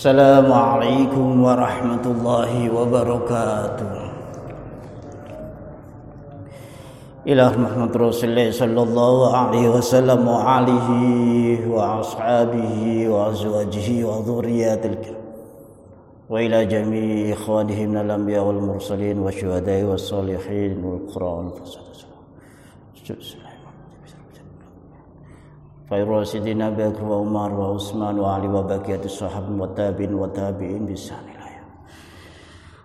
السلام عليكم ورحمة الله وبركاته. إلى محمد رسول الله صلى الله عليه وسلم وعليه وأصحابه وأزواجه وذريات الكرام. وإلى جميع إخوانه من الأنبياء والمرسلين والشهداء والصالحين والقرآن والفساد خير سيدنا أبي بكر وعمر وعثمان وعلي وبقية الصحابة والتابعين والتابعين بإحسان إلى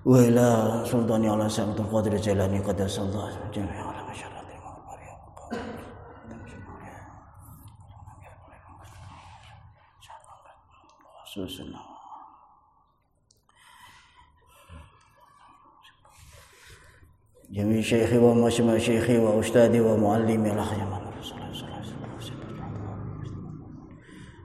وإلى سلطان على سيدنا القادر الجيلاني قدس الله جميع على خصوصا جميع شيخي ومشيخي وأستاذي ومعلمي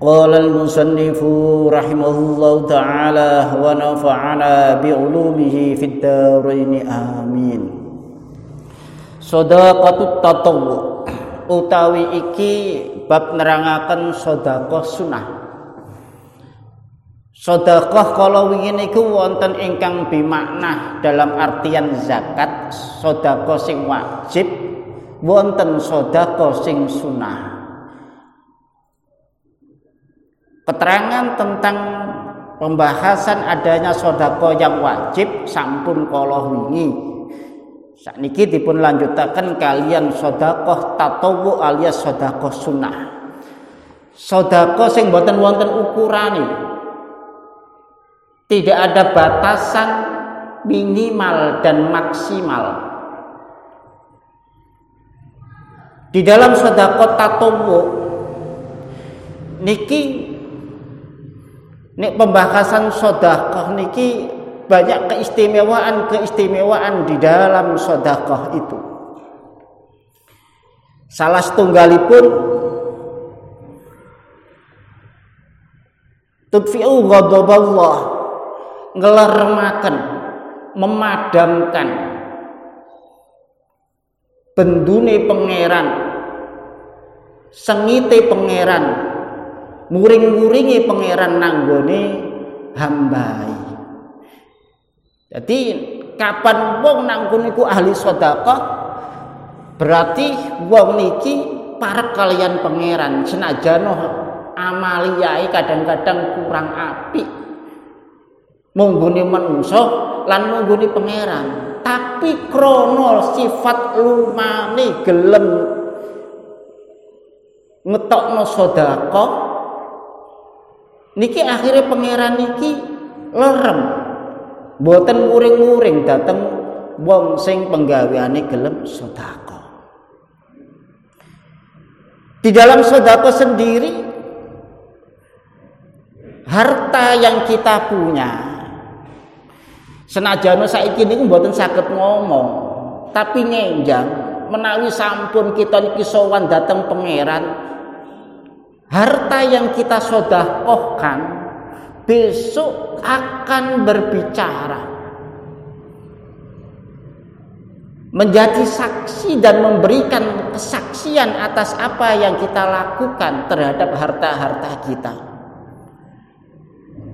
قال المصنف رحمه الله تعالى ونفعنا بعلومه في الدارين آمين Sodaqatut tatawu utawi iki bab nerangaken sedekah sunah Sedekah kalau wingi niku wonten ingkang bimakna dalam artian zakat, sedekah sing wajib, wonten sedekah sing sunah. Keterangan tentang pembahasan adanya sodako yang wajib sampun kala wingi. Sakniki dipun lanjutaken kalian sodako tatawu alias sodako sunnah. Sodako sing boten wonten ukurane. Tidak ada batasan minimal dan maksimal. Di dalam sodako tatawu niki Nek pembahasan sodakoh niki banyak keistimewaan-keistimewaan di dalam sodakoh itu. Salah setunggalipun tudfi'u ghadaballah ngelermaken memadamkan bendune pangeran sengite pangeran muring-muringi pangeran nanggone hambai jadi kapan wong nanggun iku ahli sedekah berarti wong niki para kalian pangeran. Senajan amaliyai kadang-kadang kurang apik. Mungguni menungso lan mungguni pangeran. Tapi krono sifat lumane gelem ngetokno sedekah niki akhirnya pangeran niki lerem. Boten muring-muring dateng wong sing penggaweane gelem sedekah di dalam sedekah sendiri harta yang kita punya senajan saiki niku mboten saged ngomong tapi ngenjang menawi sampun kita niki sowan dateng pangeran harta yang kita sodakohkan besok akan berbicara. Menjadi saksi dan memberikan kesaksian atas apa yang kita lakukan terhadap harta-harta kita.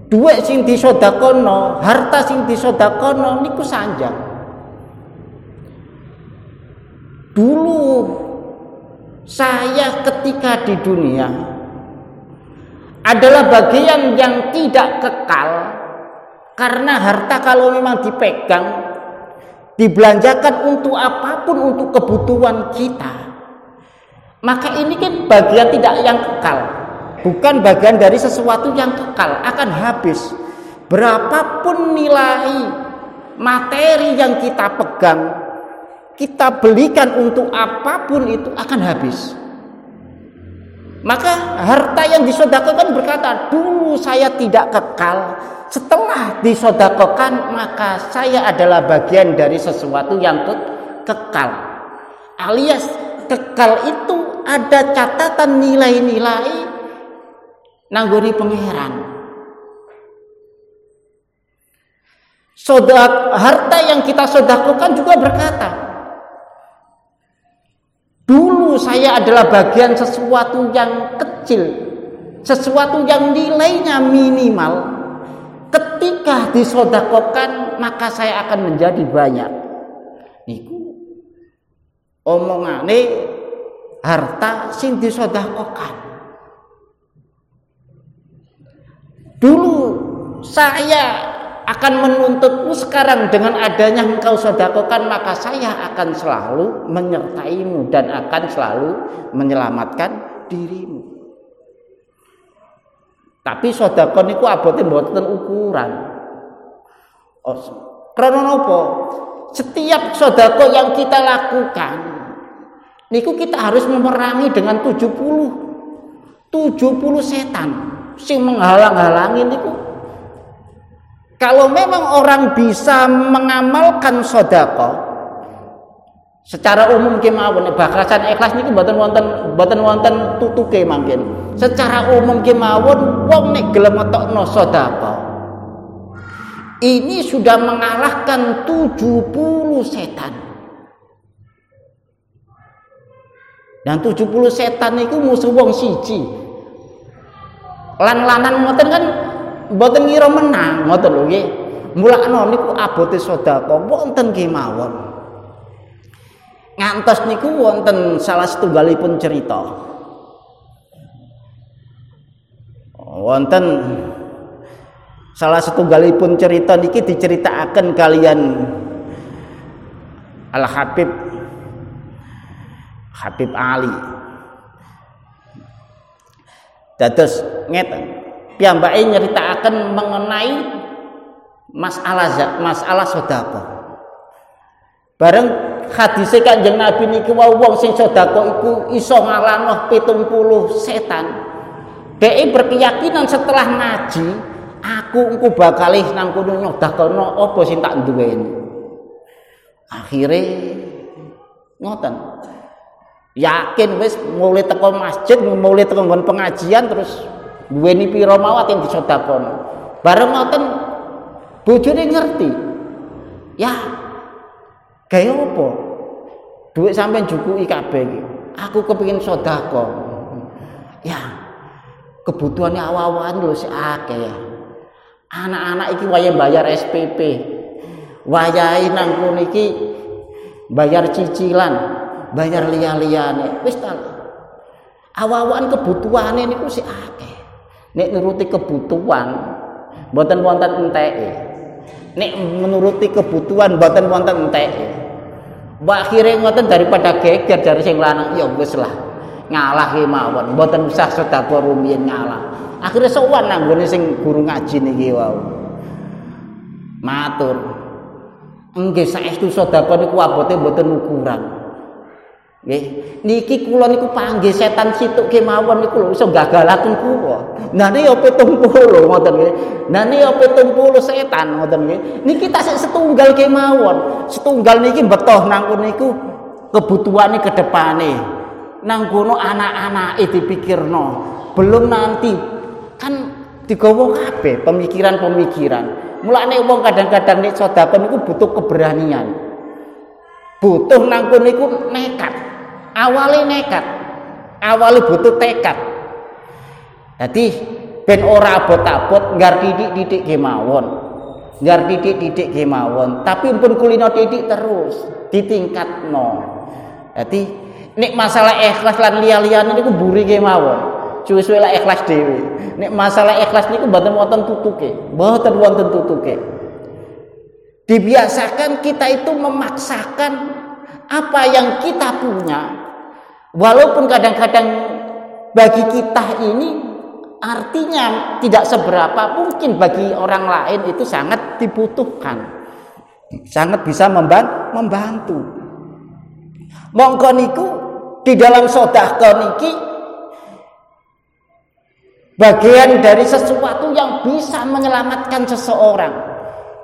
Dua sing disodakono harta sing disodakono niku sanjang. Dulu saya ketika di dunia adalah bagian yang tidak kekal karena harta kalau memang dipegang dibelanjakan untuk apa pun untuk kebutuhan kita maka ini kan bagian tidak yang kekal bukan bagian dari sesuatu yang kekal akan habis. Berapapun nilai materi yang kita pegang kita belikan untuk apa pun itu akan habis maka harta yang disodakokan berkata, dulu saya tidak kekal, setelah disodakokan maka saya adalah bagian dari sesuatu yang ke kekal. Alias kekal itu ada catatan nilai-nilai nangguri pangeran. Sodak harta yang kita sodakokan juga berkata dulu saya adalah bagian sesuatu yang kecil sesuatu yang nilainya minimal. Ketika disodakokan maka saya akan menjadi banyak. Niku omongane harta sing disodakokan dulu saya akan menuntutmu sekarang. Dengan adanya engkau sodakokan maka saya akan selalu menyertaimu dan akan selalu menyelamatkan dirimu. Tapi sodakon niku abote mboten ukuran. Oh, karena apa? Setiap sodako yang kita lakukan niku kita harus memerangi dengan 70 70 setan. Sing menghalang-halangi niku kalau memang orang bisa mengamalkan sodako secara umum kemawon bakrasan ikhlas niku mboten wonten mboten wonten tutuke mangkin. Secara umum kemawon wong nek gelem ngetokno sedekah ini sudah mengalahkan 70 setan. Dan 70 setan itu musuh wong siji. Lan-lanan ngoten kan mboten ngira menang ngoten lho nggih. Mulakno niku abote sedekah wonten kemawon. Ngantos niku wonten salah setunggalipun cerita. Wonten salah setunggalipun cerita niki diceritakan kalian Al Habib Habib Ali. Dados ngeten piyambake nyeritakan mengenai masalah masalah sedekah bareng hadise Kanjeng Nabi niki wau wong sing sedekah iku iso ngalahno 70 setan. Dhek berkeyakinan setelah ngaji, aku engko bakal nang kono nyodakono apa sing tak duweni. Akhire ngoten. Yakin wis mulai teko masjid, mulai teko pengajian terus duweni pira mawat yang disodakono. Bareng ngoten bojone ngerti. Ya, Gaya apa? Duit sampai juku kabeh. Aku kepingin sedekah. Ya. Kebutuhannya awal-awalan lho si akeh ya. Anak-anak iki wayahe bayar SPP. Wayahe nang kono iki bayar cicilan, bayar liya-liyane. Wis ta. Awal-awalan kebutuhane niku si akeh. Nek nuruti kebutuhan mboten wonten enteke. nek menuruti kebutuhan mboten wonten entek. Mbak akhire ngoten daripada geger dari sing lanang ya wis lah. Ngalah ki mawon, mboten usah sedekah rumiyin ngalah. Akhire sowan nang gone sing guru ngaji niki wau. Matur. Nggih saestu sedekah niku abote mboten ukuran. Nggih, niki kula niku panggih setan situk kemawon niku lho iso gagalaken kula. Niki yo 70 ngoten nggih. Niki yo 70 setan ngoten nggih. Niki tasik setunggal kemawon. Setunggal niki betoh nang niku kebutuhane ke depane. Nang kono anak-anake dipikirno. Belum nanti kan digawa kabeh pemikiran-pemikiran. Mulane wong kadang-kadang nek sedekah niku butuh keberanian. Butuh nang kono niku nekat. Awalnya nekat. Awalnya butuh tekad. Jadi ben ora abot-abot ngar didik-didik kemawon. Ngar didik-didik kemawon. Tapi pun kulino didik terus ditingkat no jadi nek masalah ikhlas lan liya-liyane niku buri kemawon. Suwe-suwe lah ikhlas dewi nek masalah ikhlas niku mboten wonten tutuke. Mboten wonten tutuke. Dibiasakan kita itu memaksakan apa yang kita punya Walaupun kadang-kadang bagi kita ini artinya tidak seberapa mungkin bagi orang lain itu sangat dibutuhkan. Sangat bisa membantu. Mongko niku di dalam sedekah niki bagian dari sesuatu yang bisa menyelamatkan seseorang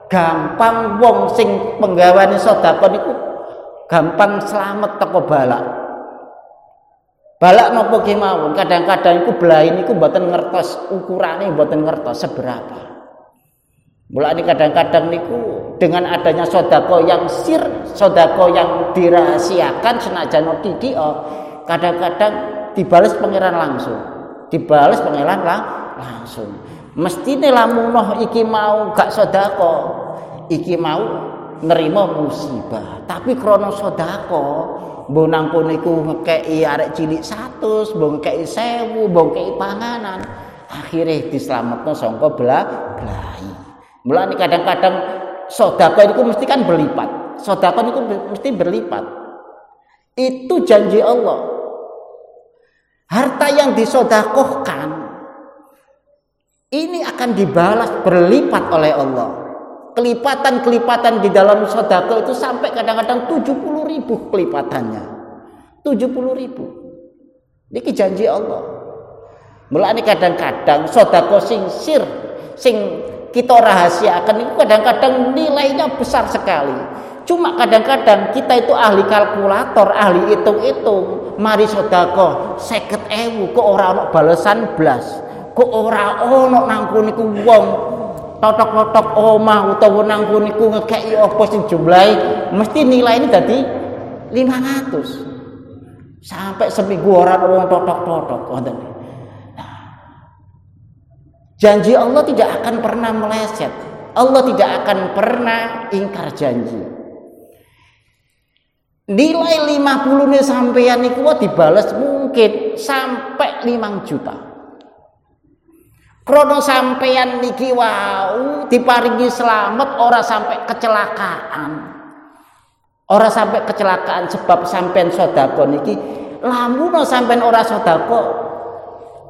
gampang wong sing penggawane sedekah niku gampang selamat teko balak balak nopo kemawon kadang-kadang iku belain iku mboten ngertos ukurane mboten ngertos seberapa Mulai kadang-kadang niku dengan adanya sodako yang sir, sodako yang dirahasiakan senajan tidak, oh, kadang-kadang dibalas pangeran langsung, dibalas pangeran lang langsung. Mesti lamunoh iki mau gak sodako, iki mau nerima musibah. Tapi krono sodako, mbok nangkon niku ngekei arek cilik satu, mbok ngekei sewu, mbok ngekei panganan. Sangka belah belahi. Mulai kadang-kadang sodako itu mesti kan berlipat. Sodako itu mesti berlipat. Itu janji Allah. Harta yang disodakohkan ini akan dibalas berlipat oleh Allah. Kelipatan-kelipatan di dalam sodako itu sampai kadang-kadang 70 ribu kelipatannya. 70 ribu. Ini janji Allah. Mulai kadang-kadang sodako sing sir, sing kita rahasiakan itu kadang-kadang nilainya besar sekali. Cuma kadang-kadang kita itu ahli kalkulator, ahli hitung-hitung. Mari sodako, seket ewu, kok orang ono balesan blas. Kok orang ono nangkuni ku wong totok-totok omah utawa nangkuni ku ngekei apa sing jumlahe mesti nilai ini tadi 500 sampai seminggu orang wong totok-totok wonten Janji Allah tidak akan pernah meleset. Allah tidak akan pernah ingkar janji. Nilai 50 nih sampeyan niku dibalas mungkin sampai 5 juta. Krono sampeyan niki wau diparingi selamat ora sampai kecelakaan. Ora sampai kecelakaan sebab sampean sodako niki. Lamun sampean ora sodako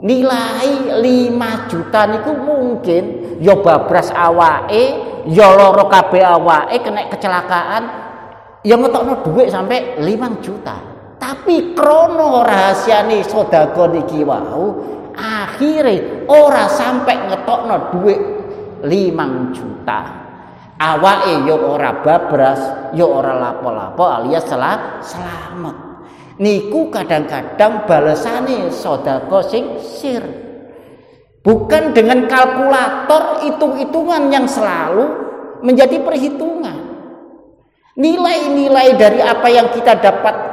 nilai 5 juta niku mungkin. Ya babras awake ya lara kabeh awake kena kecelakaan. Ya ngetokno dhuwit sampai 5 juta. Tapi krono rahasiane sedekah niki wau akhire ora sampai ngetokno dhuwit 5 juta. Awake ya ora babras ya ora lapo-lapo alias selamat. Niku kadang-kadang balasane sodako sing sir. Bukan dengan kalkulator hitung-hitungan yang selalu menjadi perhitungan. Nilai-nilai dari apa yang kita dapatkan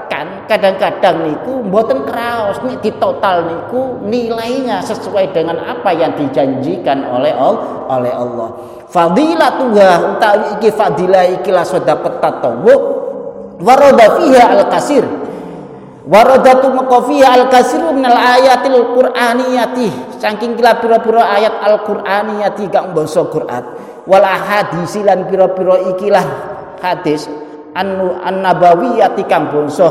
kadang-kadang niku mboten kraos nih di total niku nilainya sesuai dengan apa yang dijanjikan oleh Allah oleh Allah. Fadilatuha utawi iki fadilah iki la sedekah tatawu warada fiha al-kasir. Waradatu maqafiya al-kasiru minal ayatil qur'aniyati. Saking kila pira-pira ayat al-qur'aniyati gak basa Qur'an. Wal ahadisi lan pira-pira ikilah hadis anu an-nabawiyati kang basa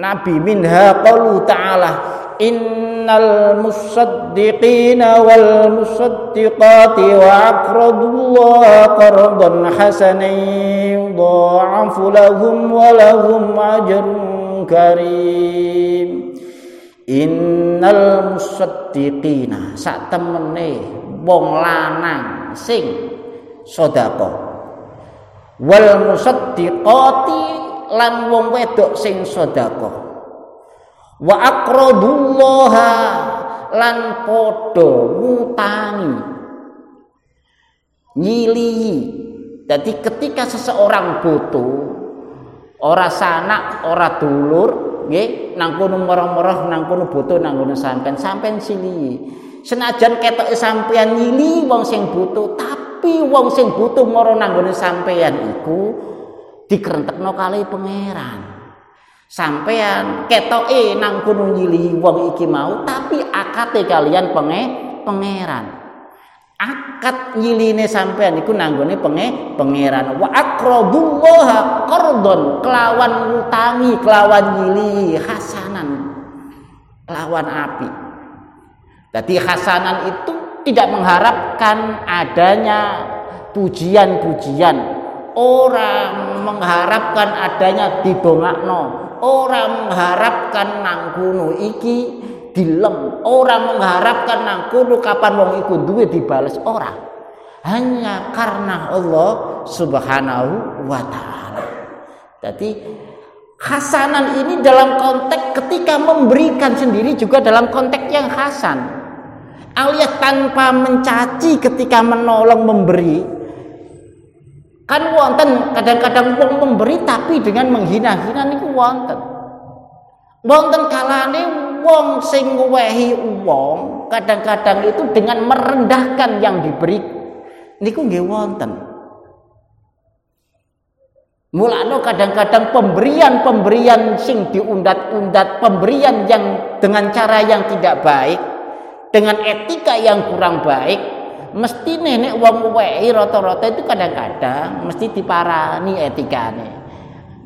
Nabi minha qalu ta'ala innal musaddiqina wal musaddiqati wa aqradullaha qardan hasanan yudha'afu lahum wa lahum ajrun karim. Innal musaddiqina sak temene wong lanang sing sedekah. Wal musaddiqati lan wong wedok sing sedekah. Wa aqradullaha lan padha ngutangi. Nyilihi. Jadi ketika seseorang butuh ora sanak ora dulur nggih nang kono merah-merah nang butuh nang kono sampean sampean sili senajan ketoke sampean nyili wong sing butuh tapi wong sing butuh mara nang sampean iku dikerentekno kali pangeran. Sampean ketoke nang kono nyilihi wong iki mau tapi akate kalian penge pangeran. Akad nyiline sampean iku nanggone penge pangeran. Wa aqradullaha qardon kelawan ngutangi kelawan nyili hasanan kelawan api. Jadi hasanan itu tidak mengharapkan adanya pujian-pujian orang mengharapkan adanya didongakno orang mengharapkan nang kuno iki dilem orang mengharapkan nang kono kapan wong iku duwe dibales orang hanya karena Allah Subhanahu wa taala. Jadi hasanan ini dalam konteks ketika memberikan sendiri juga dalam konteks yang hasan. Alias tanpa mencaci ketika menolong memberi. Kan wonten kadang-kadang wong memberi tapi dengan menghina-hina niku wonten. Wonten kalane wong sing wehi wong kadang-kadang itu dengan merendahkan yang diberi niku nggih wonten. Mulano kadang-kadang pemberian-pemberian sing diundat-undat, pemberian yang dengan cara yang tidak baik, dengan etika yang kurang baik, mesti nenek wong wehi rata-rata itu kadang-kadang mesti diparani etikane.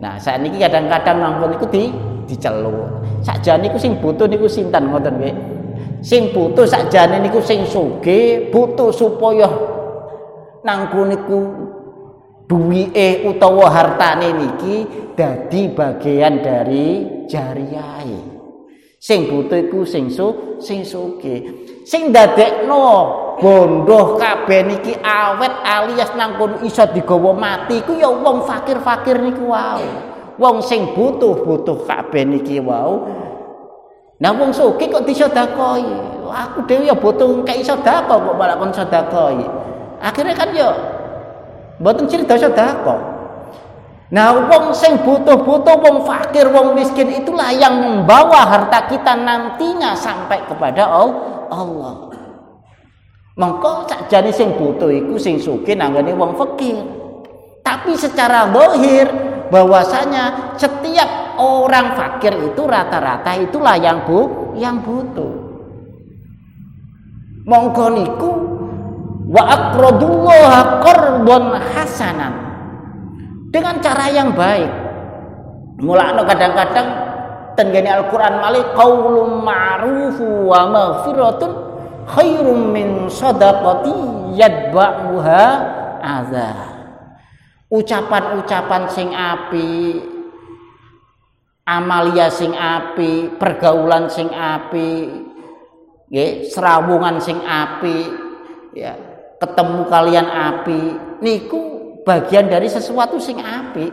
Nah, saat ini kadang-kadang nampun itu di diceluk. Sakjane niku sing butuh niku sinten ngoten nggih. Sing butuh sakjane niku sing sugih, butuh supaya nangku niku duwike utawa hartane niki dadi bagian dari jariyahe. Sing butuh iku sing su, sing sugih. Sing dadekno bondo kabeh niki awet alias nangkun iso digawa mati iku ya wong fakir-fakir niku wae. Wong sing butuh-butuh kabeh niki wau. Nah wong sugih kok disedekoi. Aku dhewe ya butuh kaya sedekah kok malah kon sedekoi. Akhirnya kan ya Mboten cerita sedekah. Nah, wong sing butuh-butuh, wong fakir, wong miskin itulah yang membawa harta kita nantinya sampai kepada Allah. Mengko sakjane sing butuh iku sing sugih nanggone wong fakir. Tapi secara dohir bahwasanya setiap orang fakir itu rata-rata itulah yang bu yang butuh. Mongko niku wa aqradullaha qardhan hasanan dengan cara yang baik mulane kadang-kadang tenggene Al-Qur'an malih qaulun ma'rufu wa maghfiratun khairum min sadaqati yadba'uha adza. Ucapan-ucapan sing api amalia sing api pergaulan sing api nggih serawungan sing api ya ketemu kalian api niku bagian dari sesuatu sing api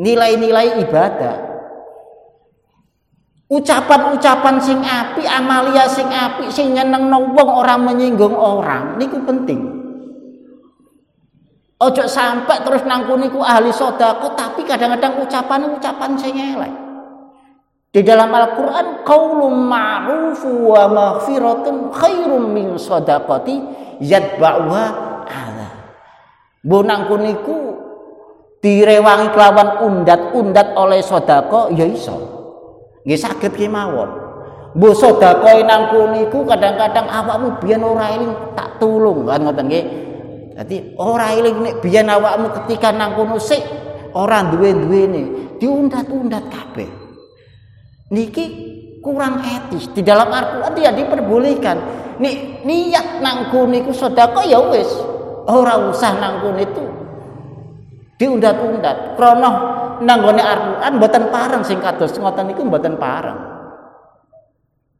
nilai-nilai ibadah ucapan-ucapan sing api amalia sing api sing nyeneng wong orang menyinggung orang niku penting ojo sampai terus nangku niku ahli sodako tapi kadang-kadang ucapan ucapan sing elek di dalam Al-Quran qaulun ma'rufu wa maghfiratun khairum min sadaqati yatba'uha ala. Bonang kuniku direwangi kelawan undat-undat oleh sodako ya iso. Nggih saged kemawon. Bu sodako nang kuniku kadang-kadang awakmu biyen ora eling tak tulung. Kan ngoten nggih. Dadi ora eling nek biyen awakmu ketika nang kono sik ora duwe-duwene diundat-undat kabeh. Niki kurang etis. Di dalam Al-Quran dia diperbolehkan. Ni, niat nangkun niku sodako ya wis. Orang usah nangkun itu diundat-undat. Krono nanggone Al-Quran buatan parang sing kados. Ngoten niku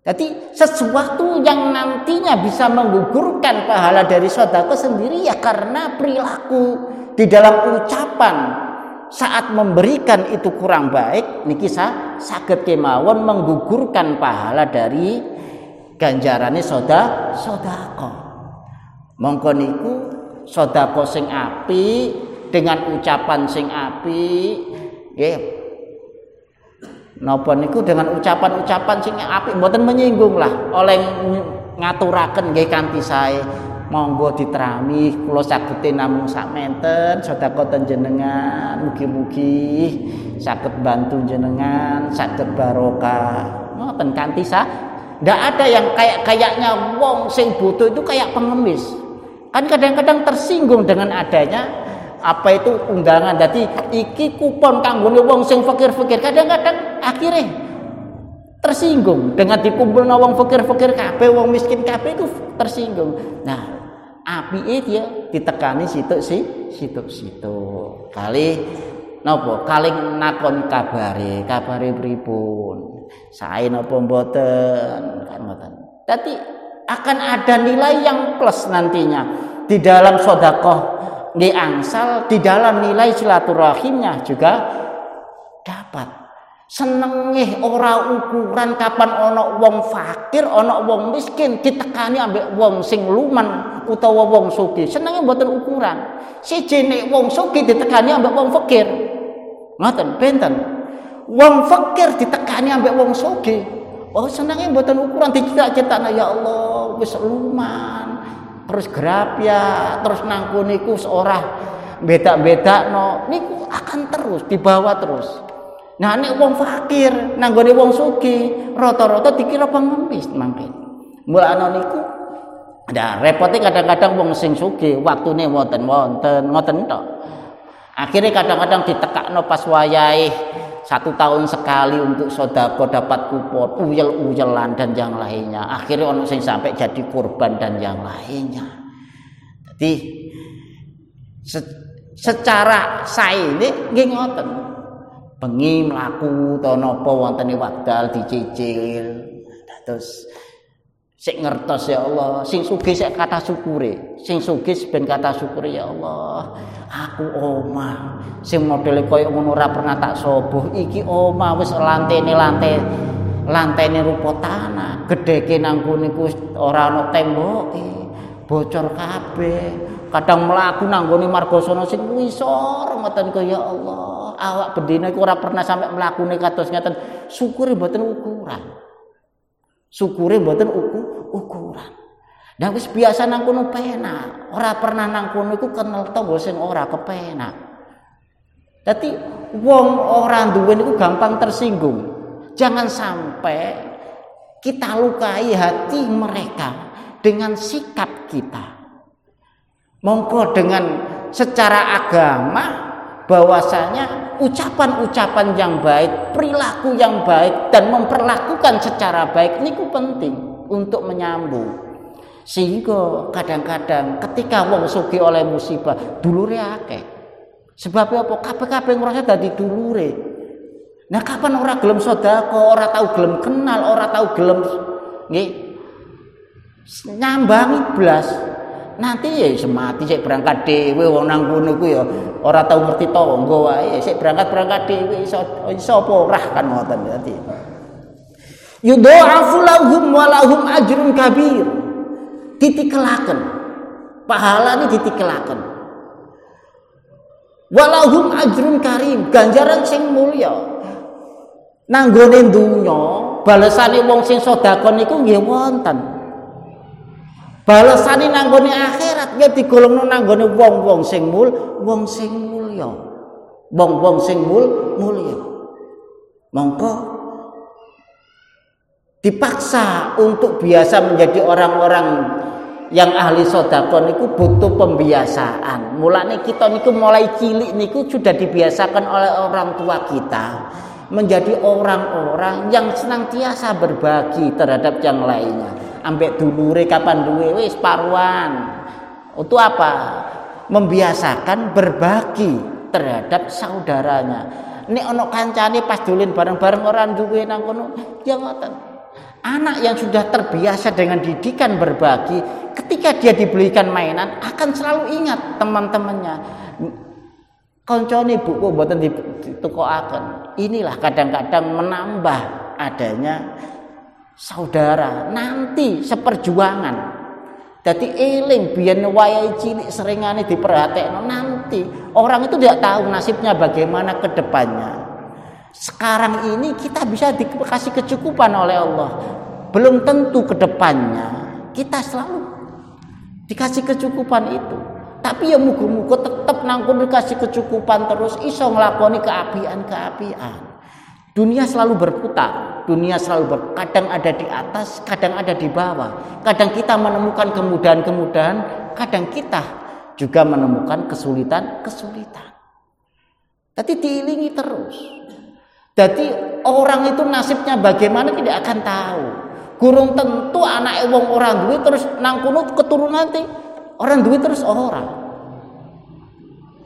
jadi sesuatu yang nantinya bisa menggugurkan pahala dari sodako sendiri ya karena perilaku di dalam ucapan saat memberikan itu kurang baik niki sa saged kemawon menggugurkan pahala dari ganjarane soda sodako. Mongko niku sodako sing api dengan ucapan sing api nggih. Napa niku dengan ucapan-ucapan sing api? Mboten menyinggung lah. Oleh ngaturaken nggih kanthi sae. Monggo diterami. Kula sagete namung sakmenten sedekah jenengan mugi-mugi saged bantu jenengan saged barokah. Ngoten kanthi sa ndak ada yang kayak kayaknya wong sing butuh itu kayak pengemis. Kan kadang-kadang tersinggung dengan adanya apa itu undangan? Jadi iki kupon kanggone wong sing fakir-fakir. Kadang-kadang akhirnya tersinggung dengan dikumpul wong fakir-fakir kabeh wong miskin kabeh itu tersinggung. Nah api dia ditekani situ si situ situ kali nopo? Kali nakon kabare kabare pripun? Sae napa mboten? Kan. Tapi akan ada nilai yang plus nantinya di dalam sodakoh di angsal di dalam nilai silaturahimnya juga dapat. Senenge ora ukuran kapan ana wong fakir ana wong miskin ditekani ambek wong sing luman utawa wong sugih. Senenge mboten ukuran. Siji nek wong sugih ditekani ambek wong fakir. Ngoten benten wong fakir ditekani ambek wong sugih. Oh senangnya buatan ukuran dicetak-cetakna ya Allah wis luman terus ya terus nangkuniku seorang beda-beda no niku akan terus dibawa terus. Nah ini wong fakir nanggone wong suki rata-rata dikira pengemis mangke. Mulane niku ada repotnya kadang-kadang wong sing suki waktune wonten wonten tok. Akhirnya kadang-kadang ditekakno pas wayahe satu tahun sekali untuk sodako dapat kupon uyel-uyelan dan yang lainnya. Akhirnya orang sing sampai jadi korban dan yang lainnya. Jadi se secara saya ini nggih ngoten. Bengi mlaku to napa wonten wekdal dicicil. Terus sik ngertos ya Allah. Sing sugih sik kata syukure. Sing sugih ben kata syukure ya Allah. Aku omah. Sing modele koyo ngono ora pernah tak soboh. Iki omah wis lantene lantai lantene rupa tanah. Gedheke nang kene ku ora ana temboke. Bocor kabeh. Kadang mlaku nang gone margasana sing wisor ngoten ya Allah. Awak bedine iku ora pernah sampe mlakune kados ngeten syukure mboten ukuran syukure mboten uku, ukuran. Nah wis biasa nang kono penak, ora pernah nang kono iku kenal tangga sing ora kepenak. Dadi wong ora duwe niku gampang tersinggung. Jangan sampai kita lukai hati mereka dengan sikap kita. Mongko dengan secara agama bahwasanya ucapan-ucapan yang baik, perilaku yang baik dan memperlakukan secara baik niku penting untuk menyambung. Sehingga kadang-kadang ketika wong sugi oleh musibah dulure akeh. Sebab apa? Kabeh-kabeh ngrasa dadi dulure. Nah kapan orang gelem sodako, orang tahu gelem kenal, orang tahu gelem nggih nyambangi blas nanti ya semati saya berangkat dewe wong nang kono ku ya ora tau ngerti tangga wae. Saya berangkat-berangkat dewe iso iso apa ora kan ngoten dadi yudha'afu lahum wa lahum ajrun kabir. Titikelaken pahala ini titikelaken walahum ajrun karim. Ganjaran sing mulya nanggone donya balesane wong sing sedekah niku nggih wonten Balasane nanggone akhirat ya digolongno nanggone wong-wong sing mul, wong sing mulya. Wong-wong sing mul mulya. Mongko dipaksa untuk biasa menjadi orang-orang yang ahli sodakon niku butuh pembiasaan. Mulane kita niku mulai cilik niku sudah dibiasakan oleh orang tua kita menjadi orang-orang yang senantiasa berbagi terhadap yang lainnya ambek dulure kapan duwe wis paruan. Itu apa? Membiasakan berbagi terhadap saudaranya. Nek ana kancane pas dolin bareng-bareng orang duwe nang kono, ya ngoten. Anak yang sudah terbiasa dengan didikan berbagi, ketika dia dibelikan mainan akan selalu ingat teman-temannya. Koncone buku mboten ditukokaken. Inilah kadang-kadang menambah adanya saudara nanti seperjuangan. Jadi eling biar wayai cilik seringane diperhatekno nanti. Orang itu tidak tahu nasibnya bagaimana ke depannya. Sekarang ini kita bisa dikasih kecukupan oleh Allah. Belum tentu ke depannya. Kita selalu dikasih kecukupan itu. Tapi ya mugu-mugu tetap nangkun dikasih kecukupan terus iso ngelakoni keapian-keapian Dunia selalu berputar, dunia selalu ber, kadang ada di atas, kadang ada di bawah. Kadang kita menemukan kemudahan-kemudahan, kadang kita juga menemukan kesulitan-kesulitan. Tapi diilingi terus. Jadi orang itu nasibnya bagaimana tidak akan tahu. Gurung tentu anak wong orang duit terus nangkunu keturunan nanti orang duit terus orang.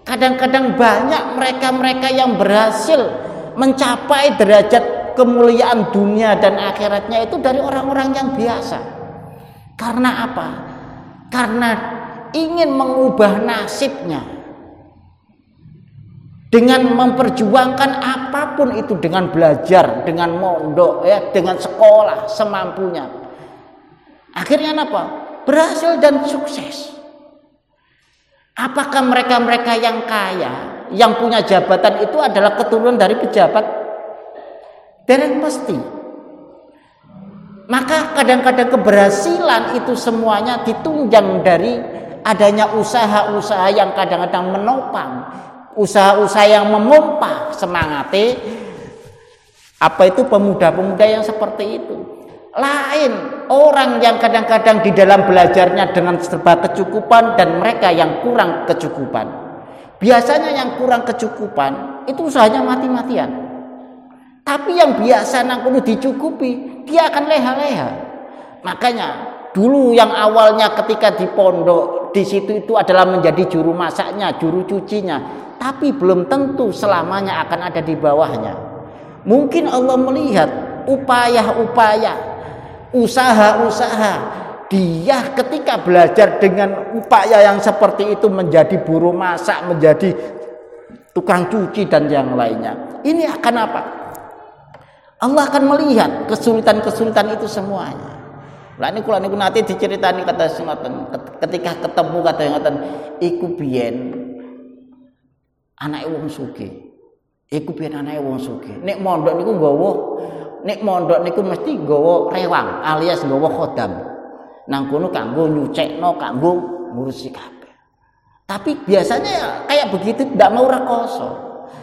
Kadang-kadang banyak mereka-mereka yang berhasil mencapai derajat kemuliaan dunia dan akhiratnya itu dari orang-orang yang biasa. Karena apa? Karena ingin mengubah nasibnya dengan memperjuangkan apa pun itu dengan belajar, dengan mondok ya, dengan sekolah semampunya. Akhirnya apa? Berhasil dan sukses. Apakah mereka-mereka yang kaya, yang punya jabatan itu adalah keturunan dari pejabat? Dereng pasti. Maka kadang-kadang keberhasilan itu semuanya ditunjang dari adanya usaha-usaha yang kadang-kadang menopang, usaha-usaha yang memompa semangate apa itu pemuda-pemuda yang seperti itu. Lain orang yang kadang-kadang di dalam belajarnya dengan serba kecukupan dan mereka yang kurang kecukupan. Biasanya yang kurang kecukupan itu usahanya mati-matian. Tapi yang biasa nang perlu dicukupi, dia akan leha-leha. Makanya dulu yang awalnya ketika di pondok di situ itu adalah menjadi juru masaknya, juru cucinya, tapi belum tentu selamanya akan ada di bawahnya. Mungkin Allah melihat upaya-upaya usaha-usaha dia ketika belajar dengan upaya yang seperti itu menjadi buruh masak, menjadi tukang cuci dan yang lainnya. Ini akan apa? Allah akan melihat kesulitan-kesulitan itu semuanya. Lah ini kula niku nate diceritani kata ngoten ketika ketemu kata ngoten iku biyen anake wong sugih. Iku biyen anake wong sugih. Nek mondok niku nggawa nek mondok niku mesti nggawa rewang alias nggawa khodam. Nang kono kanggo nyucekno, kanggo ngurusi kabeh. Tapi biasanya ya kayak begitu tidak mau rekoso.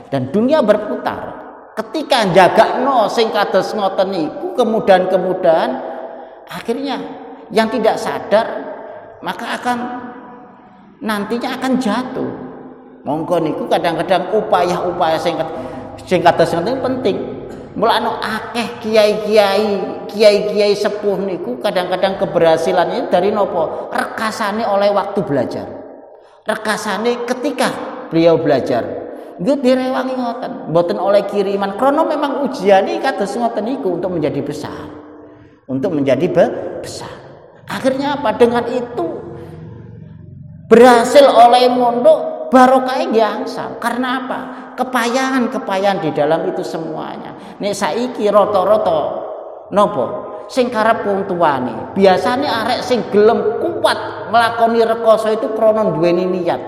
Dan dunia berputar. Ketika jaga no sing kados ngoten niku kemudahan-kemudahan akhirnya yang tidak sadar maka akan nantinya akan jatuh. Monggo niku kadang-kadang upaya-upaya sing sing kados penting Mulane akeh kiai-kiai, kiai-kiai sepuh niku kadang-kadang keberhasilannya dari nopo? Rekasane oleh waktu belajar. Rekasane ketika beliau belajar. Nggih direwangi ngoten, mboten oleh kiriman. Krono memang ujiane kados ngoten niku untuk menjadi besar. Untuk menjadi be besar. Akhirnya apa? Dengan itu berhasil oleh mondok barokah gangsal. Karena apa? kepayangan-kepayangan di dalam itu semuanya. Nek saiki rata-rata napa? Sing karep wong tuane. Biasane arek sing gelem kuat melakoni rekoso itu krana duweni niat.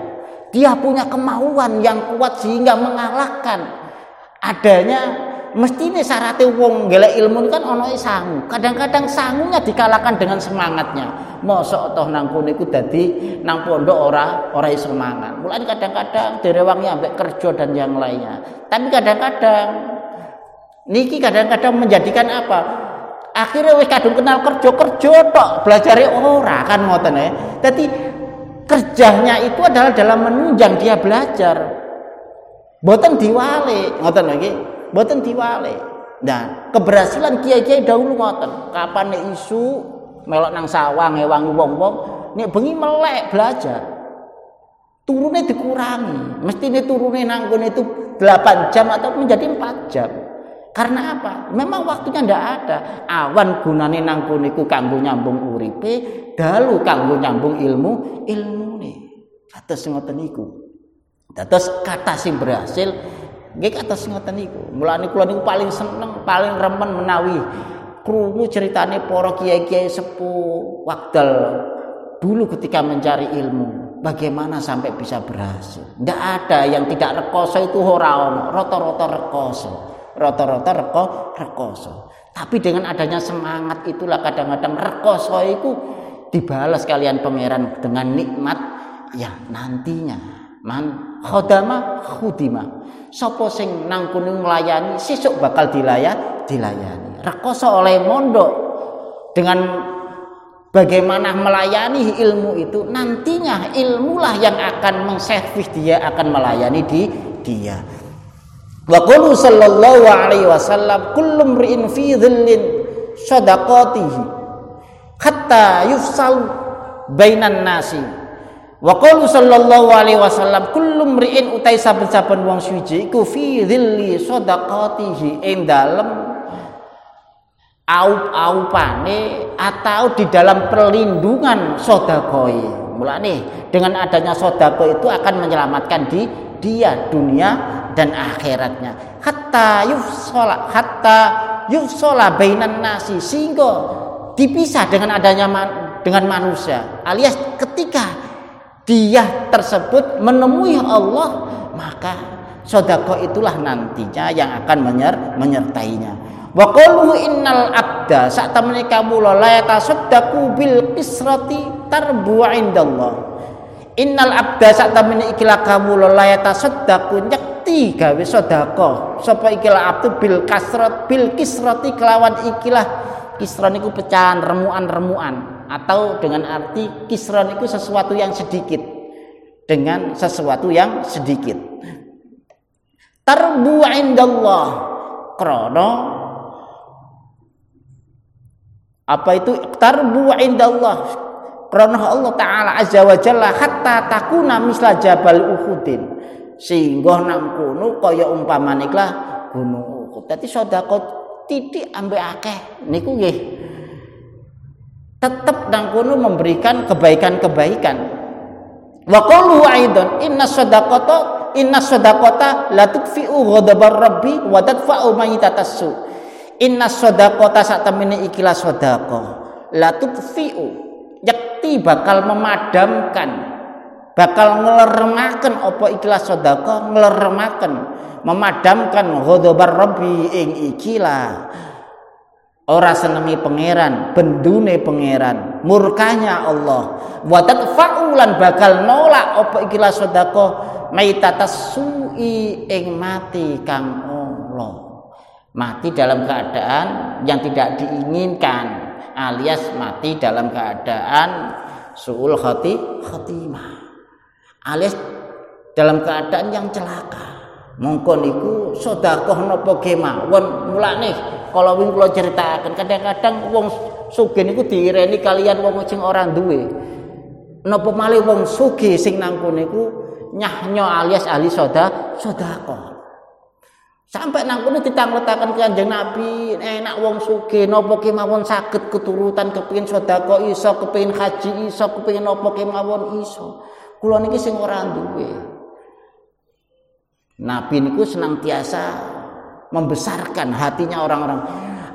Dia punya kemauan yang kuat sehingga mengalahkan adanya mesti ini syaratnya wong gelek ilmu kan ono sangu. Kadang-kadang sangunya dikalahkan dengan semangatnya. Mosok toh nang kono iku dadi nang pondok ora ora iso. Mulai kadang-kadang direwangi ambek kerja dan yang lainnya. Tapi kadang-kadang niki kadang-kadang menjadikan apa? Akhirnya wis kadung kenal kerja kerja tok, belajare ora kan ngoten ya. Dadi kerjanya itu adalah dalam menunjang dia belajar. Boten diwale, ngoten lagi boten diwale. Nah, keberhasilan kiai-kiai dahulu ngoten. Kapan nek isu melok nang sawah ngewangi wong-wong, nek bengi melek belajar. Turunnya dikurangi. Mesti ini turunnya nanggun itu 8 jam atau menjadi 4 jam. Karena apa? Memang waktunya ndak ada. Awan gunane nang iku kanggo nyambung uripe, dalu kanggo nyambung ilmu, ilmune. Atas ngoten iku. Dados kata sing berhasil Nggih atas ngoten niku. Mulane kula niku paling seneng, paling remen menawi krungu ceritane para kiai-kiai sepuh wakdal dulu ketika mencari ilmu. Bagaimana sampai bisa berhasil? Tidak ada yang tidak rekoso itu ora ono, rata-rata rekoso. Rata-rata reko rekoso. Tapi dengan adanya semangat itulah kadang-kadang rekoso itu dibalas kalian pangeran dengan nikmat ya nantinya man khodama khudima sapa sing nang kuning nglayani sesuk bakal dilaya dilayani. Rekoso oleh mondok dengan bagaimana melayani ilmu itu nantinya ilmulah yang akan mengservis dia akan melayani di dia. Wa qulu sallallahu alaihi wasallam kullu mri'in fi dhillin sadaqatihi hatta yufsal bainan nasi Wa qalu sallallahu alaihi wasallam kullu mri'in utai saben-saben wong suci iku fi dhilli shadaqatihi ing dalem aup-aupane atau di dalam perlindungan sodakoi. Mulane dengan adanya sodako itu akan menyelamatkan di dia dunia dan akhiratnya. Hatta yufsola hatta yufsola bainan nasi sehingga dipisah dengan adanya man, dengan manusia. Alias ketika dia tersebut menemui Allah maka sodako itulah nantinya yang akan menyer, menyertainya. Wa qalu innal abda saat menika mula la yatasaddaqu bil qisrati tarbu indallah. Innal abda saat menika ikilah kamu la yatasaddaqu nyekti gawe sedekah. Sapa ikilah abdu bil kasrat bil kisrati kelawan ikilah kisran niku pecahan remuan-remuan atau dengan arti kisran itu sesuatu yang sedikit. Dengan sesuatu yang sedikit. Tarbu indallah. Krono. Apa itu? Tarbu indallah. Karena Allah taala azza wa jalla. Hatta takuna misla jabal uhudin. Sehingga nang kono kaya umpamane gunung Uhud. Dadi sedekah titik ambek akeh. Niku nggih tetap nang kono memberikan kebaikan-kebaikan. Wa qalu aidan inna sadaqata inna sadaqata la tukfi'u ghadabar rabbi wa tadfa'u mayitatassu Inna sodakota saat temene ikilah sodako latut fiu yakti bakal memadamkan bakal ngeleremaken opo ikilah sodako ngeleremaken memadamkan ghodobar rabbi ing ikilah ora senengi pangeran bendune pangeran. Murkanya Allah. Wadat faulan bakal nolak opo ikilah sodako maitatas sui ing mati kang Allah. Mati dalam keadaan yang tidak diinginkan alias mati dalam keadaan suul khati khatimah. Alias dalam keadaan yang celaka. Mongkon iku sedekah napa kemawon mulane kalau wing kula ceritakan kadang-kadang wong sugih niku diireni kalian wong sing ora duwe napa malih wong sugih sing nang niku nyahnya alias ahli soda sedekah Sampai nang kono ditangletaken Kanjeng Nabi, enak wong sugih napa kemawon saged keturutan kepengin sedekah iso, kepengin haji iso, kepengin napa kemawon iso. Kula niki sing ora duwe. Nabi niku senantiasa membesarkan hatinya orang-orang.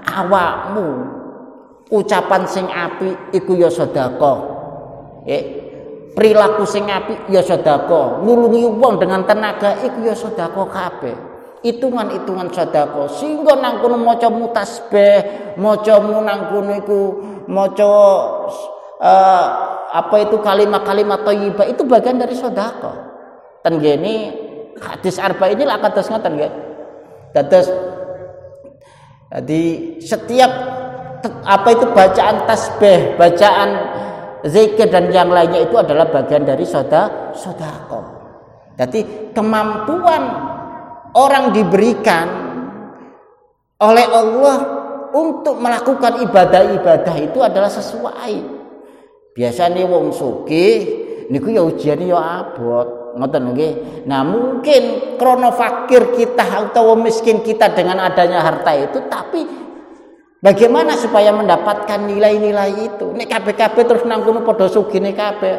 Awakmu ucapan sing api iku ya. Eh, perilaku sing api ya sedekah. Nulungi wong dengan tenaga iku ya sedekah kabeh hitungan-hitungan sodako sehingga nang kono maca mutasbih maca nang kono iku uh, apa itu kalimat-kalimat thayyibah itu bagian dari sodako ten gini hadis arba ini lah kados ngoten nggih dados jadi setiap apa itu bacaan tasbih bacaan zikir dan yang lainnya itu adalah bagian dari soda sodako jadi kemampuan orang diberikan oleh Allah untuk melakukan ibadah-ibadah itu adalah sesuai. Biasanya wong sugih niku ya ujiane ya abot. Ngoten nggih. Nah, mungkin krono fakir kita atau miskin kita dengan adanya harta itu tapi bagaimana supaya mendapatkan nilai-nilai itu? Nek kabeh-kabeh terus nang kono padha sugih kabeh.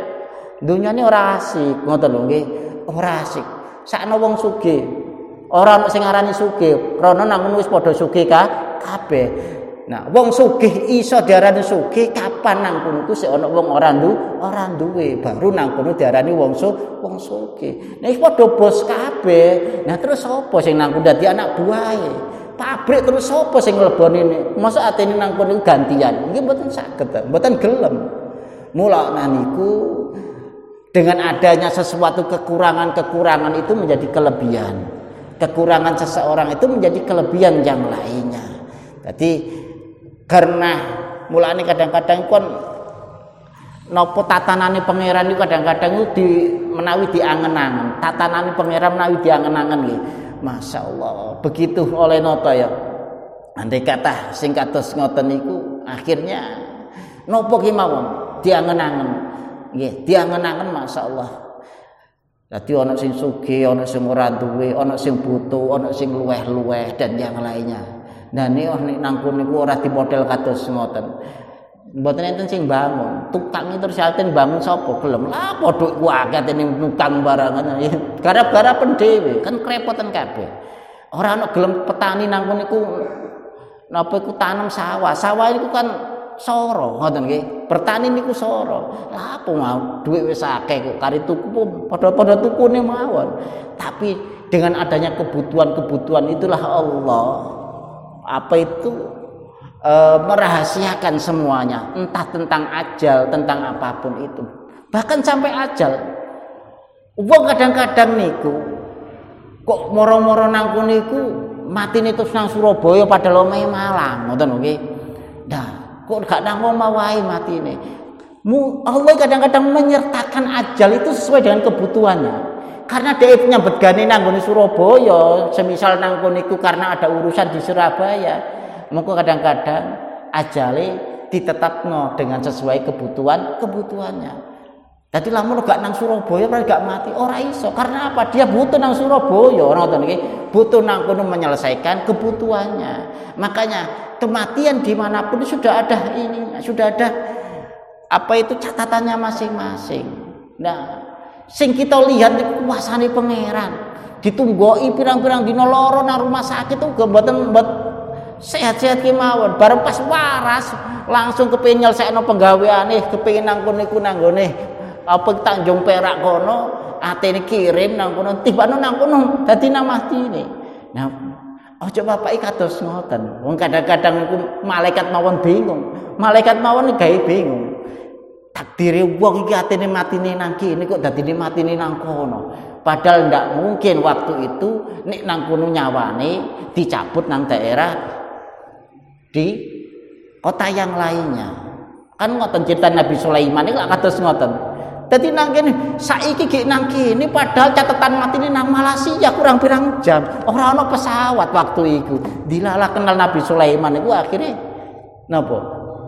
Dunyane ora asik, ngoten nggih. Ora asik. Sakno wong sugih Ora ana sing aranane sugih, krana nang wis padha sugih ka kabeh. Nah, wong sugih iso diarani sugih kapan nang kono ku sik ana wong ora ndu, ora duwe, baru nang kono diarani wong su, wong sugih. Nek padha bos kabeh, nah terus sapa sing nang kono dadi anak buahe? Pabrik terus sapa sing ngleboni Masa atene nang kono gantian? Nggih mboten saged, mboten gelem. Mula niku dengan adanya sesuatu kekurangan-kekurangan itu menjadi kelebihan kekurangan seseorang itu menjadi kelebihan yang lainnya. Jadi karena mulane kadang-kadang kon nopo tatanane pangeran itu kadang-kadang itu di menawi diangen-angen. Tatanane pangeran menawi diangen-angen nggih. Masya Allah, begitu oleh noto ya. Andai kata sing kados ngoten niku akhirnya nopo ki mawon diangen-angen. Nggih, diangen-angen Masya Allah Dadi ana sing sugih, ana sing duwe, ana sing butuh, ana sing luweh-luweh dan yang lainnya. Dan ini oh nek nangkun niku ora model kados ngoten. Mboten enten sing bangun. Tukang itu terus alten bangun sapa gelem. Lah padha ku akeh ini tukang barangan. Gara-gara pendewe kan kerepotan kabeh. Ora ana gelem petani nangkun niku napa iku tanam sawah. Sawah itu kan soro ngoten nggih. Bertani niku soro. Lah apa mau duit wis akeh kok kari tuku padha-padha tukune mawon. Tapi dengan adanya kebutuhan-kebutuhan itulah Allah apa itu? E, merahasiakan semuanya. Entah tentang ajal tentang apa pun itu. Bahkan sampai ajal. Uang kadang-kadang niku kok moro-moro nangku niku mati terus nang Surabaya pada omahe Malang. Ngoten nggih. Dah kok gak nang wae matine Allah kadang-kadang menyertakan ajal itu sesuai dengan kebutuhannya karena dia nyambet nanggone Surabaya semisal nangkone iku karena ada urusan di Surabaya. Mengko kadang-kadang ajale ditetapno dengan sesuai kebutuhan kebutuhannya. Jadi lamun gak nang Surabaya kan gak mati ora iso. Karena apa? Dia butuh nang Surabaya orang iki butuh nang kono menyelesaikan kebutuhannya. Makanya kematian di mana pun sudah ada ini sudah ada apa itu catatannya masing-masing. Nah sing kita lihat di kuasane pangeran. Ditunggoi pirang-pirang dina loro nang rumah sakit uga mboten mbot sehat-sehat kemawon. Bareng pas waras langsung kepengin nyelesekno penggaweane kepengin nang kono iku nanggone apa Tanjung Perak kono atene kirim nang kono tibane nang kono dadi nang ini nah ojo bapak kados ngoten. Wong kadang-kadang malaikat mawon bingung. Malaikat mawon gawe bingung takdire wong iki atine matine nang kene kok dadine matine nang kono. Padahal ndak mungkin waktu itu nek nang kono nyawane dicabut nang daerah di kota yang lainnya. Kan ngoten cerita Nabi Sulaiman iki kados ngoten. Dadi nang kene saiki gek nang kene padahal catatan matine nang Malaysia kurang pirang jam. Ora ana pesawat waktu itu. Dilalah kenal Nabi Sulaiman iku akhirnya napa?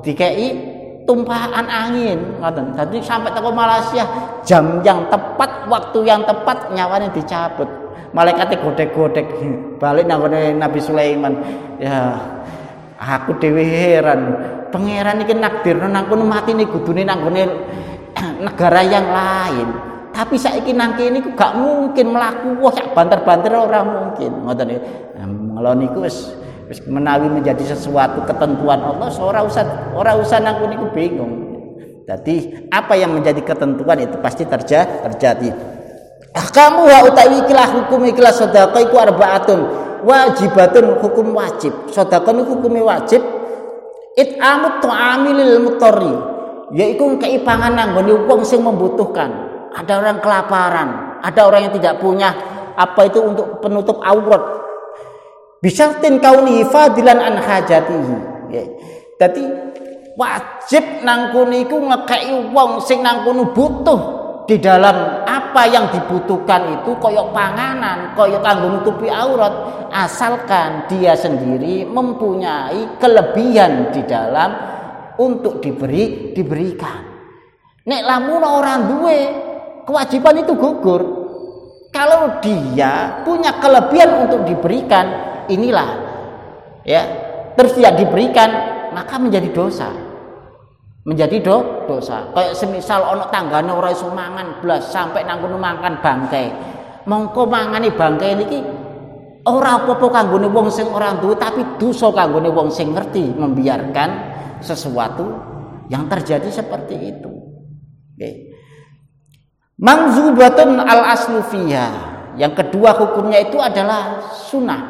Dikei tumpahan angin ngoten. Jadi sampai toko Malaysia jam yang tepat, waktu yang tepat nyawanya dicabut. Malaikatnya godek-godek balik nang Nabi Sulaiman. Ya aku dewi heran. Pangeran iki nakdirno nang kono nih kudune nang negara yang lain. Tapi saiki nang kene gak mungkin melaku wah sak banter-banter mungkin. Ngoten. Nah, ngelon niku wis menawi menjadi sesuatu ketentuan Allah ora usah ora usah nang niku bingung. Jadi apa yang menjadi ketentuan itu pasti terjadi terjadi. Kamu wa utawi ikilah hukum ikilah sedekah iku arbaatun. Wajibatun hukum wajib. Sedekah niku hukumnya wajib. It'amut ta'ami lil mutarri. Yaitu kei panganan nggone wong sing membutuhkan. Ada orang kelaparan ada orang yang tidak punya. Apa itu untuk penutup aurat Bisyartin kauni fadilan an hajatihi. Ya. Dadi wajib nang kono iku ngekeki wong sing nang butuh di dalam apa yang dibutuhkan itu koyok panganan, koyok kanggo nutupi aurat, asalkan dia sendiri mempunyai kelebihan di dalam untuk diberi diberikan. Nek lamun orang duwe kewajiban itu gugur. Kalau dia punya kelebihan untuk diberikan, inilah ya terus tidak diberikan maka menjadi dosa. Menjadi do, dosa. Kayak semisal ono tanggane ora iso mangan sampai nang kono makan bangkai. Mongko mangani bangkai niki ora apa-apa kanggone wong sing ora duwe tapi dosa kanggone wong sing ngerti membiarkan sesuatu yang terjadi seperti itu. Okay. Mangzubatun al aslu yang kedua hukumnya itu adalah sunnah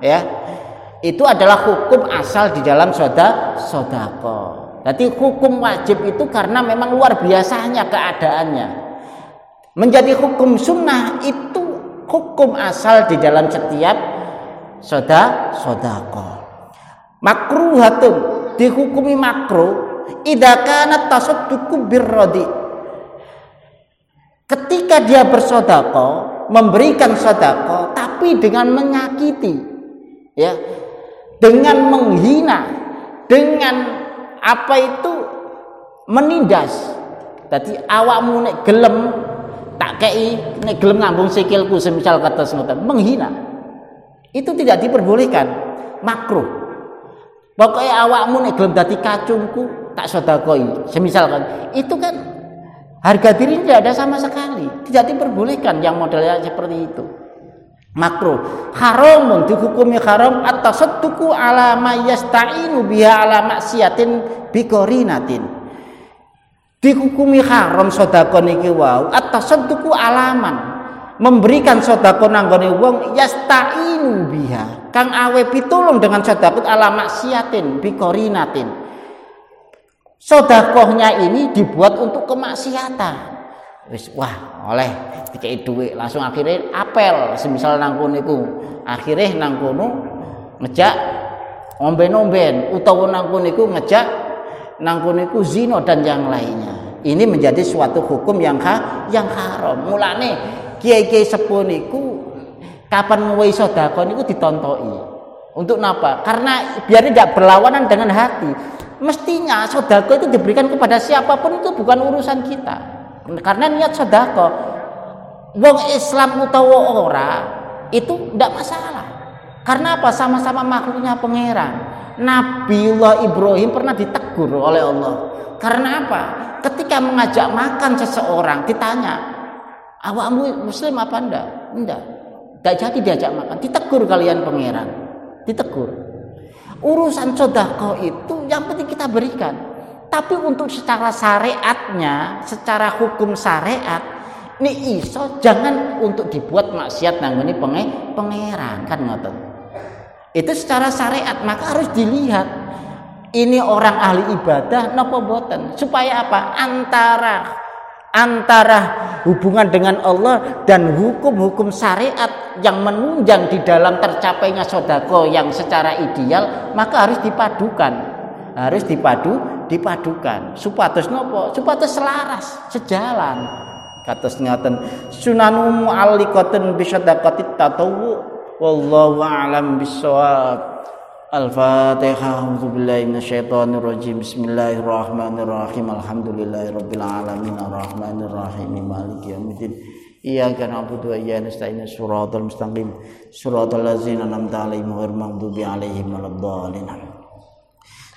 ya itu adalah hukum asal di dalam soda sodako. Jadi hukum wajib itu karena memang luar biasanya keadaannya. Menjadi hukum sunnah itu hukum asal di dalam setiap soda sodako. Makruhatun dihukumi makruh idakana tasadduqu birrodi. Ketika dia bersodako, memberikan sodako, tapi dengan menyakiti ya dengan menghina dengan apa itu menindas. Jadi awakmu nek gelem tak kei nek gelem ngambung sikilku semisal kata ngoten menghina. Itu tidak diperbolehkan makruh. Pokoknya awakmu nek gelem dadi kacungku tak sedekoi. Semisal kan. Itu kan harga diri tidak ada sama sekali. Tidak diperbolehkan yang modelnya seperti itu. Makruh. Haramun dihukumi haram atau setuku ala mayasta'inu biha ala maksiatin bikorinatin. Dihukumi haram sedekah niki wau atau setuku alaman memberikan sodako nanggone wong yasta'inu biha kang awe pitulung dengan sodako ala maksiatin bikorinatin sodakohnya ini dibuat untuk kemaksiatan wah oleh dikei duit langsung akhirnya apel semisal nangkun itu akhirnya nangkun ngejak omben-omben utawa nangkun itu ngejak nangkun itu zino dan yang lainnya ini menjadi suatu hukum yang ha, yang haram mulane kiai-kiai sepuh niku kapan ngowehi sedekah niku ditontoi. Untuk apa? Karena biar tidak berlawanan dengan hati. Mestinya sedekah itu diberikan kepada siapa pun itu bukan urusan kita. Karena niat sedekah wong Islam utawa ora itu tidak masalah. Karena apa? Sama-sama makhluknya pangeran. Nabiullah Ibrahim pernah ditegur oleh Allah. Karena apa? Ketika mengajak makan seseorang ditanya, awakmu muslim apa enggak? Enggak. Enggak jadi diajak makan. Ditegur kalian pangeran. Ditegur. Urusan sodako itu yang penting kita berikan. Tapi untuk secara syariatnya, secara hukum syariat, ini iso jangan untuk dibuat maksiat nangguni pangeran kan ngoten. Itu secara syariat maka harus dilihat ini orang ahli ibadah napa boten supaya apa antara antara hubungan dengan Allah dan hukum-hukum syariat yang menunjang di dalam tercapainya sodako yang secara ideal maka harus dipadukan. Harus dipadu dipadukan. Supados nopo? Supados selaras sejalan. Kados ngaten sunanumu alikoten bisyadaqatit tatawu wallahu a'lam bisawab Al-Fatihah A'udzubillahi minasyaitonirrajim. Bismillahirrahmanirrahim. Alhamdulillahirabbil alamin. Arrahmanirrahim. Maliki yaumiddin. Iyyaka na'budu wa iyyaka nasta'in. Shiratal mustaqim. Shiratal ladzina an'amta 'alaihim ghairil maghdubi 'alaihim waladdallin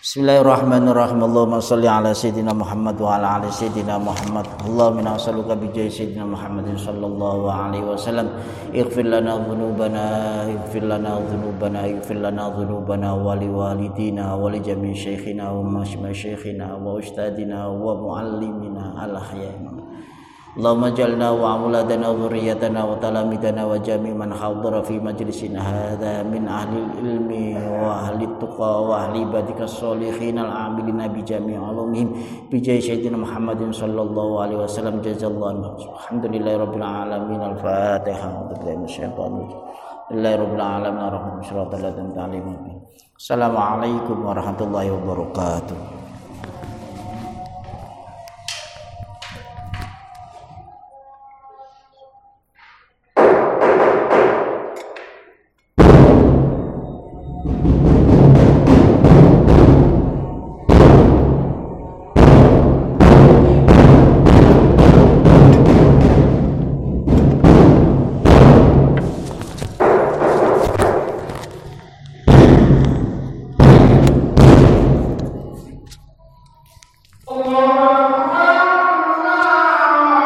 Bismillahirrahmanirrahim. Allahumma salli ala sayyidina Muhammad wa ala ali sayyidina Muhammad. Allahumma nas'aluka bi jahi sayyidina Muhammadin sallallahu alaihi wasallam. Ighfir lana dhunubana, ighfir lana dhunubana, ighfir lana dhunubana wa li walidina wa li jami' shaykhina wa mashayikhina wa ustadina wa muallimina Allahumma jalna wa auladana wa dhurriyyatana wa talamitana wa jami man hadara fi majlisin hadha min ahli ilmi wa ahli tuqa wa ahli ibadika salihin al amilina bi jami ulumihim bi jai Muhammadin sallallahu alaihi wasallam jazakallahu alhamdulillahi rabbil alamin al fatihah wa minasyaitonir Bismillahirrahmanirrahim. Rabbil alamin arrahmanir rahim. Assalamualaikum warahmatullahi wabarakatuh.